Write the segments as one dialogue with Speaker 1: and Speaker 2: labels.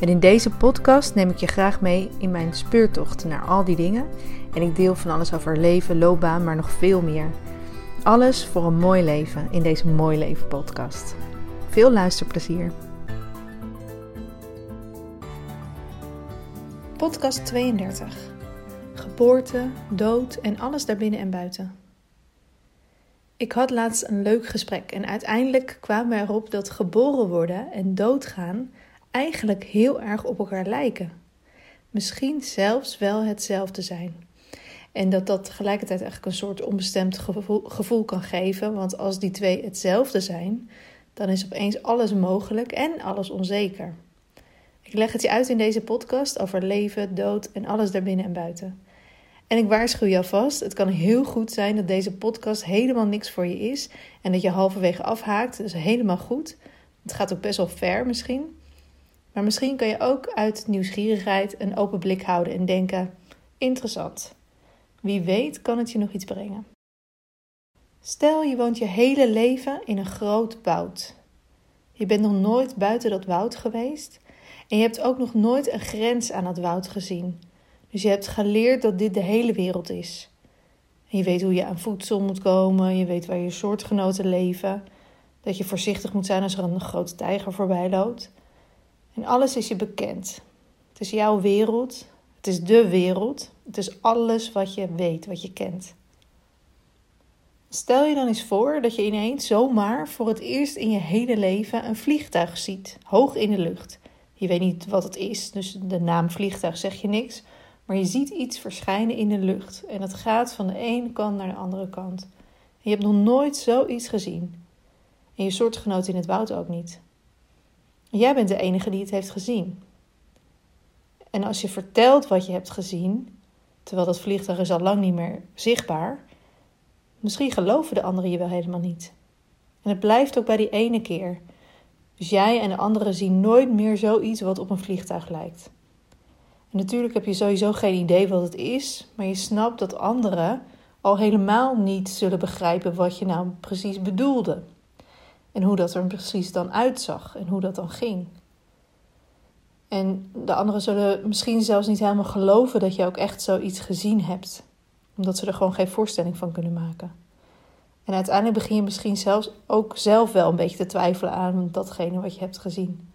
Speaker 1: En in deze podcast neem ik je graag mee in mijn speurtocht naar al die dingen. En ik deel van alles over leven, loopbaan, maar nog veel meer. Alles voor een mooi leven in deze Mooi Leven podcast. Veel luisterplezier. Podcast 32. Geboorte, dood en alles daarbinnen en buiten. Ik had laatst een leuk gesprek en uiteindelijk kwamen we erop dat geboren worden en doodgaan eigenlijk heel erg op elkaar lijken. Misschien zelfs wel hetzelfde zijn. En dat dat tegelijkertijd eigenlijk een soort onbestemd gevoel, kan geven. Want als die twee hetzelfde zijn, dan is opeens alles mogelijk en alles onzeker. Ik leg het je uit in deze podcast over leven, dood en alles daarbinnen en buiten. En ik waarschuw je alvast, het kan heel goed zijn dat deze podcast helemaal niks voor je is en dat je halverwege afhaakt. Dat is helemaal goed. Het gaat ook best wel ver misschien. Maar misschien kan je ook uit nieuwsgierigheid een open blik houden en denken: interessant. Wie weet kan het je nog iets brengen. Stel je woont je hele leven in een groot woud. Je bent nog nooit buiten dat woud geweest en je hebt ook nog nooit een grens aan dat woud gezien. Dus je hebt geleerd dat dit de hele wereld is. Je weet hoe je aan voedsel moet komen, je weet waar je soortgenoten leven, dat je voorzichtig moet zijn als er een grote tijger voorbij loopt. En alles is je bekend. Het is jouw wereld. Het is de wereld. Het is alles wat je weet, wat je kent. Stel je dan eens voor dat je ineens zomaar voor het eerst in je hele leven een vliegtuig ziet, hoog in de lucht. Je weet niet wat het is, dus de naam vliegtuig zeg je niks. Maar je ziet iets verschijnen in de lucht en het gaat van de ene kant naar de andere kant. Je hebt nog nooit zoiets gezien. En je soortgenoot in het woud ook niet. Jij bent de enige die het heeft gezien. En als je vertelt wat je hebt gezien, terwijl dat vliegtuig is al lang niet meer zichtbaar, misschien geloven de anderen je wel helemaal niet. En het blijft ook bij die ene keer. Dus jij en de anderen zien nooit meer zoiets wat op een vliegtuig lijkt. Natuurlijk heb je sowieso geen idee wat het is, maar je snapt dat anderen al helemaal niet zullen begrijpen wat je nou precies bedoelde. En hoe dat er precies dan uitzag en hoe dat dan ging. En de anderen zullen misschien zelfs niet helemaal geloven dat je ook echt zoiets gezien hebt, omdat ze er gewoon geen voorstelling van kunnen maken. En uiteindelijk begin je misschien zelfs ook zelf wel een beetje te twijfelen aan datgene wat je hebt gezien.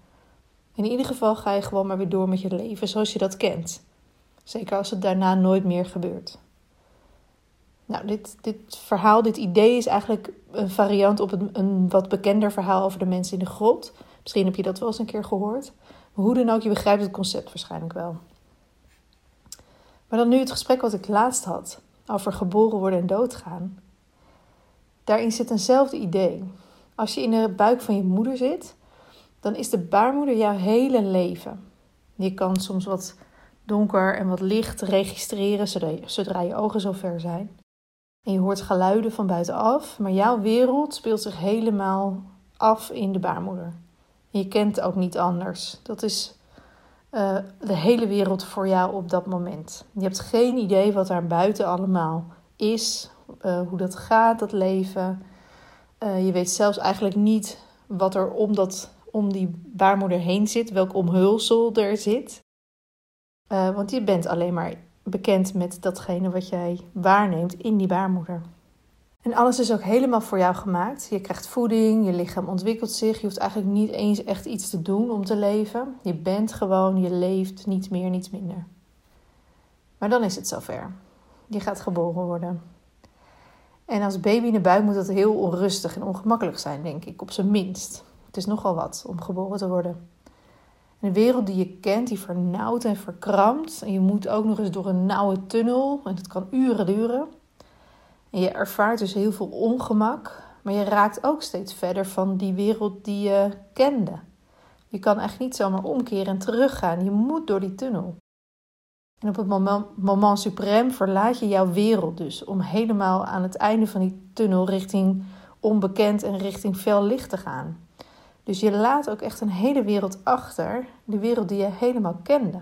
Speaker 1: In ieder geval ga je gewoon maar weer door met je leven zoals je dat kent. Zeker als het daarna nooit meer gebeurt. Nou, dit, dit verhaal, dit idee is eigenlijk een variant op een, een wat bekender verhaal over de mensen in de grot. Misschien heb je dat wel eens een keer gehoord. Hoe dan ook, je begrijpt het concept waarschijnlijk wel. Maar dan nu het gesprek wat ik laatst had over geboren worden en doodgaan. Daarin zit eenzelfde idee. Als je in de buik van je moeder zit, dan is de baarmoeder jouw hele leven. Je kan soms wat donker en wat licht registreren zodra je ogen zo ver zijn. En je hoort geluiden van buitenaf, maar jouw wereld speelt zich helemaal af in de baarmoeder. En je kent ook niet anders. Dat is uh, de hele wereld voor jou op dat moment. Je hebt geen idee wat daar buiten allemaal is, uh, hoe dat gaat, dat leven. Uh, je weet zelfs eigenlijk niet wat er om, dat, om die baarmoeder heen zit, welk omhulsel er zit. want je bent alleen maar bekend met datgene wat jij waarneemt in die baarmoeder. En alles is ook helemaal voor jou gemaakt. Je krijgt voeding, je lichaam ontwikkelt zich. Je hoeft eigenlijk niet eens echt iets te doen om te leven. Je bent gewoon, je leeft, niets meer, niets minder. Maar dan is het zover. Je gaat geboren worden. En als baby in de buik moet dat heel onrustig en ongemakkelijk zijn, denk ik, op zijn minst. Het is nogal wat om geboren te worden. Een wereld die je kent, die vernauwt en verkrampt. En je moet ook nog eens door een nauwe tunnel. En dat kan uren duren. En je ervaart dus heel veel ongemak. Maar je raakt ook steeds verder van die wereld die je kende. Je kan echt niet zomaar omkeren en teruggaan. Je moet door die tunnel. En op het moment, moment suprem verlaat je jouw wereld dus om helemaal aan het einde van die tunnel richting onbekend en richting fel licht te gaan. Dus je laat ook echt een hele wereld achter, de wereld die je helemaal kende.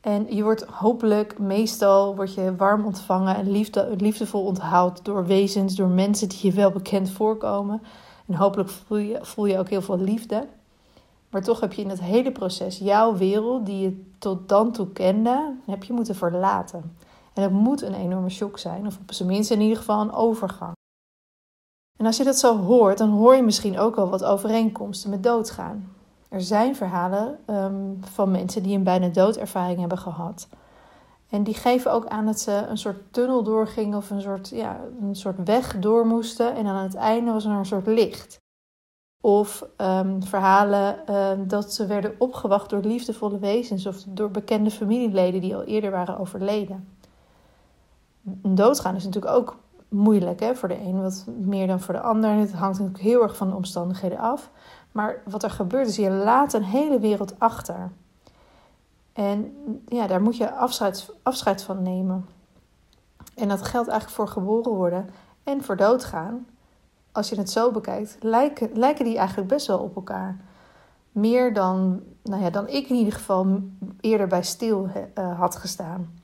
Speaker 1: En je wordt hopelijk, meestal word je warm ontvangen en liefde, liefdevol onthaald door wezens, door mensen die je wel bekend voorkomen. En hopelijk voel je, voel je ook heel veel liefde. Maar toch heb je in het hele proces jouw wereld, die je tot dan toe kende, heb je moeten verlaten. En dat moet een enorme shock zijn, of op zijn minst in ieder geval een overgang. En als je dat zo hoort, dan hoor je misschien ook wel wat overeenkomsten met doodgaan. Er zijn verhalen um, van mensen die een bijna doodervaring hebben gehad. En die geven ook aan dat ze een soort tunnel doorgingen of een soort, ja, een soort weg door moesten. En aan het einde was er een soort licht. Of um, verhalen um, dat ze werden opgewacht door liefdevolle wezens of door bekende familieleden die al eerder waren overleden. Een doodgaan is natuurlijk ook moeilijk hè? voor de een wat meer dan voor de ander. Het hangt natuurlijk heel erg van de omstandigheden af. Maar wat er gebeurt is, je laat een hele wereld achter. En ja, daar moet je afscheid, afscheid van nemen. En dat geldt eigenlijk voor geboren worden en voor doodgaan. Als je het zo bekijkt, lijken, lijken die eigenlijk best wel op elkaar. Meer dan, nou ja, dan ik in ieder geval eerder bij stil uh, had gestaan.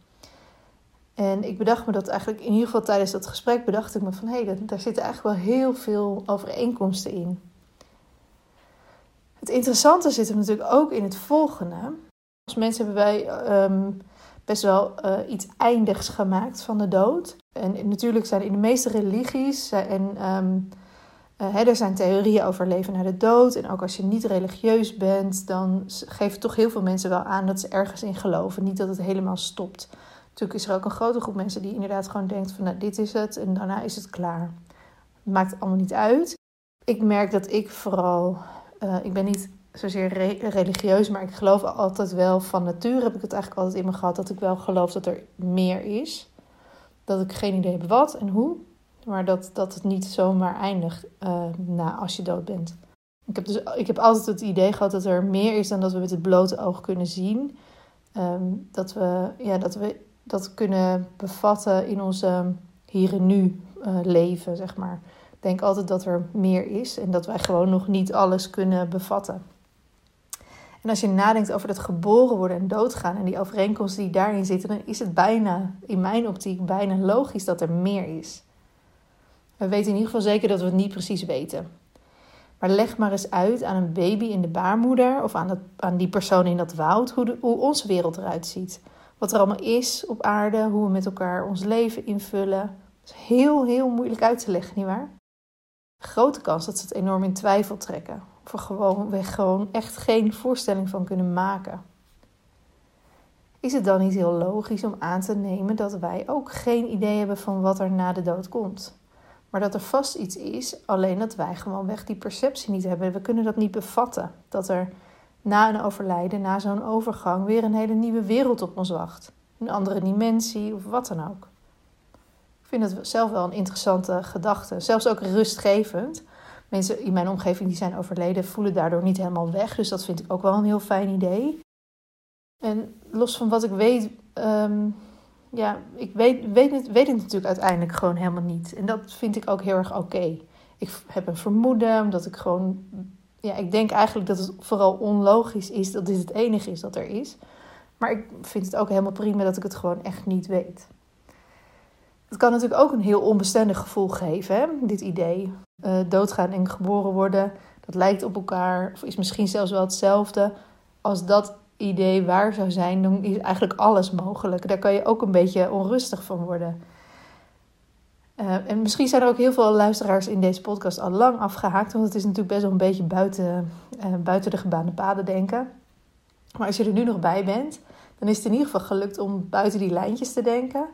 Speaker 1: En ik bedacht me dat eigenlijk, in ieder geval tijdens dat gesprek, bedacht ik me van hé, hey, daar zitten eigenlijk wel heel veel overeenkomsten in. Het interessante zit hem natuurlijk ook in het volgende. Als mensen hebben wij um, best wel uh, iets eindigs gemaakt van de dood. En natuurlijk zijn in de meeste religies en um, er zijn theorieën over leven na de dood. En ook als je niet religieus bent, dan geven toch heel veel mensen wel aan dat ze ergens in geloven. Niet dat het helemaal stopt. Natuurlijk is er ook een grote groep mensen die inderdaad gewoon denkt van nou, dit is het en daarna is het klaar. Maakt allemaal niet uit. Ik merk dat ik vooral, uh, ik ben niet zozeer re religieus, maar ik geloof altijd wel van nature heb ik het eigenlijk altijd in me gehad dat ik wel geloof dat er meer is. Dat ik geen idee heb wat en hoe, maar dat, dat het niet zomaar eindigt uh, na als je dood bent. Ik heb, dus, ik heb altijd het idee gehad dat er meer is dan dat we met het blote oog kunnen zien. Um, dat, we, ja, dat we dat kunnen bevatten in onze hier en nu uh, leven, zeg maar. Ik denk altijd dat er meer is en dat wij gewoon nog niet alles kunnen bevatten. En als je nadenkt over het geboren worden en doodgaan en die overeenkomsten die daarin zitten, dan is het bijna, in mijn optiek, bijna logisch dat er meer is. We weten in ieder geval zeker dat we het niet precies weten. Maar leg maar eens uit aan een baby in de baarmoeder of aan, het, aan die persoon in dat woud hoe, de, hoe onze wereld eruit ziet. Wat er allemaal is op aarde, hoe we met elkaar ons leven invullen. Dat is heel, heel moeilijk uit te leggen, nietwaar? Grote kans dat ze het enorm in twijfel trekken. Of er gewoon, we gewoon echt geen voorstelling van kunnen maken. Is het dan niet heel logisch om aan te nemen dat wij ook geen idee hebben van wat er na de dood komt? Maar dat er vast iets is, alleen dat wij gewoon weg die perceptie niet hebben. We kunnen dat niet bevatten. Dat er na een overlijden, na zo'n overgang, weer een hele nieuwe wereld op ons wacht. Een andere dimensie of wat dan ook. Ik vind het zelf wel een interessante gedachte. Zelfs ook rustgevend. Mensen in mijn omgeving die zijn overleden voelen daardoor niet helemaal weg. Dus dat vind ik ook wel een heel fijn idee. En los van wat ik weet, um, ja, ik weet, weet, het, weet het natuurlijk uiteindelijk gewoon helemaal niet. En dat vind ik ook heel erg oké. Ik heb een vermoeden, omdat ik gewoon ja, ik denk eigenlijk dat het vooral onlogisch is dat dit het enige is dat er is. Maar ik vind het ook helemaal prima dat ik het gewoon echt niet weet. Het kan natuurlijk ook een heel onbestendig gevoel geven, hè? dit idee. Uh, doodgaan en geboren worden, dat lijkt op elkaar, of is misschien zelfs wel hetzelfde. Als dat idee waar zou zijn, dan is eigenlijk alles mogelijk. Daar kan je ook een beetje onrustig van worden. Uh, en misschien zijn er ook heel veel luisteraars in deze podcast al lang afgehaakt, want het is natuurlijk best wel een beetje buiten, uh, buiten de gebaande paden denken. Maar als je er nu nog bij bent, dan is het in ieder geval gelukt om buiten die lijntjes te denken.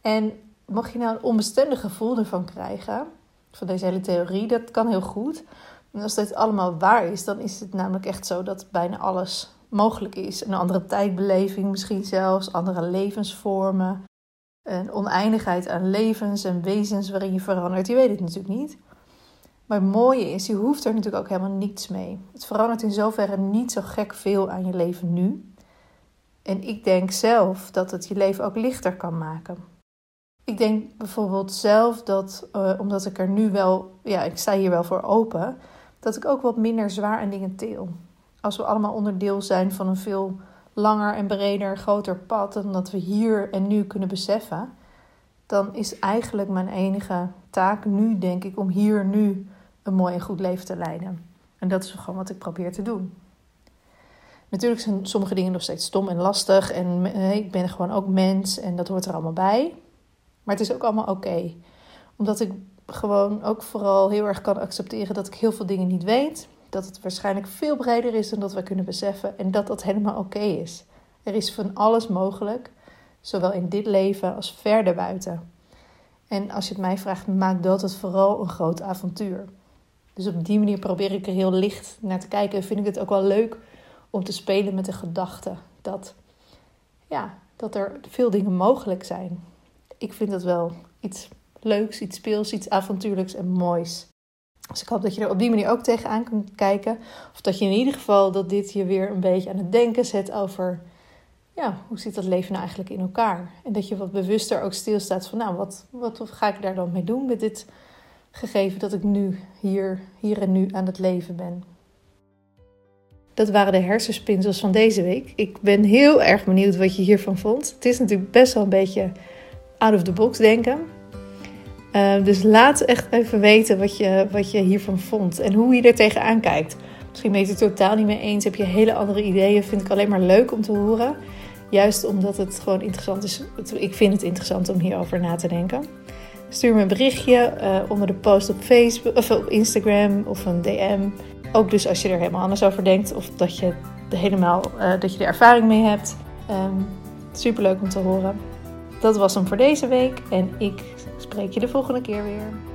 Speaker 1: En mocht je nou een onbestendig gevoel ervan krijgen, van deze hele theorie, dat kan heel goed. En als dit allemaal waar is, dan is het namelijk echt zo dat bijna alles mogelijk is. Een andere tijdbeleving misschien zelfs, andere levensvormen een oneindigheid aan levens en wezens waarin je verandert. Je weet het natuurlijk niet. Maar het mooie is, je hoeft er natuurlijk ook helemaal niets mee. Het verandert in zoverre niet zo gek veel aan je leven nu. En ik denk zelf dat het je leven ook lichter kan maken. Ik denk bijvoorbeeld zelf dat, uh, omdat ik er nu wel, ja, ik sta hier wel voor open, dat ik ook wat minder zwaar aan dingen til. Als we allemaal onderdeel zijn van een veel langer en breder, groter pad, en dat we hier en nu kunnen beseffen, dan is eigenlijk mijn enige taak nu, denk ik, om hier nu een mooi en goed leven te leiden. En dat is gewoon wat ik probeer te doen. Natuurlijk zijn sommige dingen nog steeds stom en lastig. En eh, ik ben gewoon ook mens en dat hoort er allemaal bij. Maar het is ook allemaal oké. Omdat ik gewoon ook vooral heel erg kan accepteren dat ik heel veel dingen niet weet. Dat het waarschijnlijk veel breder is dan dat we kunnen beseffen. En dat dat helemaal oké is. Er is van alles mogelijk. Zowel in dit leven als verder buiten. En als je het mij vraagt, maakt dat het vooral een groot avontuur. Dus op die manier probeer ik er heel licht naar te kijken. En vind ik het ook wel leuk om te spelen met de gedachte dat, ja, dat er veel dingen mogelijk zijn. Ik vind dat wel iets leuks, iets speels, iets avontuurlijks en moois. Dus ik hoop dat je er op die manier ook tegenaan kunt kijken. Of dat je in ieder geval dat dit je weer een beetje aan het denken zet over ja, hoe zit dat leven nou eigenlijk in elkaar? En dat je wat bewuster ook stilstaat van, nou, wat, wat ga ik daar dan mee doen met dit gegeven dat ik nu hier, hier en nu aan het leven ben? Dat waren de hersenspinsels van deze week. Ik ben heel erg benieuwd wat je hiervan vond. Het is natuurlijk best wel een beetje out of the box denken. Uh, dus laat echt even weten wat je, wat je hiervan vond en hoe je er tegenaan kijkt. Misschien ben je het totaal niet mee eens, heb je hele andere ideeën. Vind ik alleen maar leuk om te horen. Juist omdat het gewoon interessant is. Ik vind het interessant om hierover na te denken. Stuur me een berichtje uh, onder de post op Facebook of op Instagram of een DM. Ook dus als je er helemaal anders over denkt of dat je, helemaal, uh, dat je er ervaring mee hebt. Ehm, Super leuk om te horen. Dat was hem voor deze week en ik spreek je de volgende keer weer.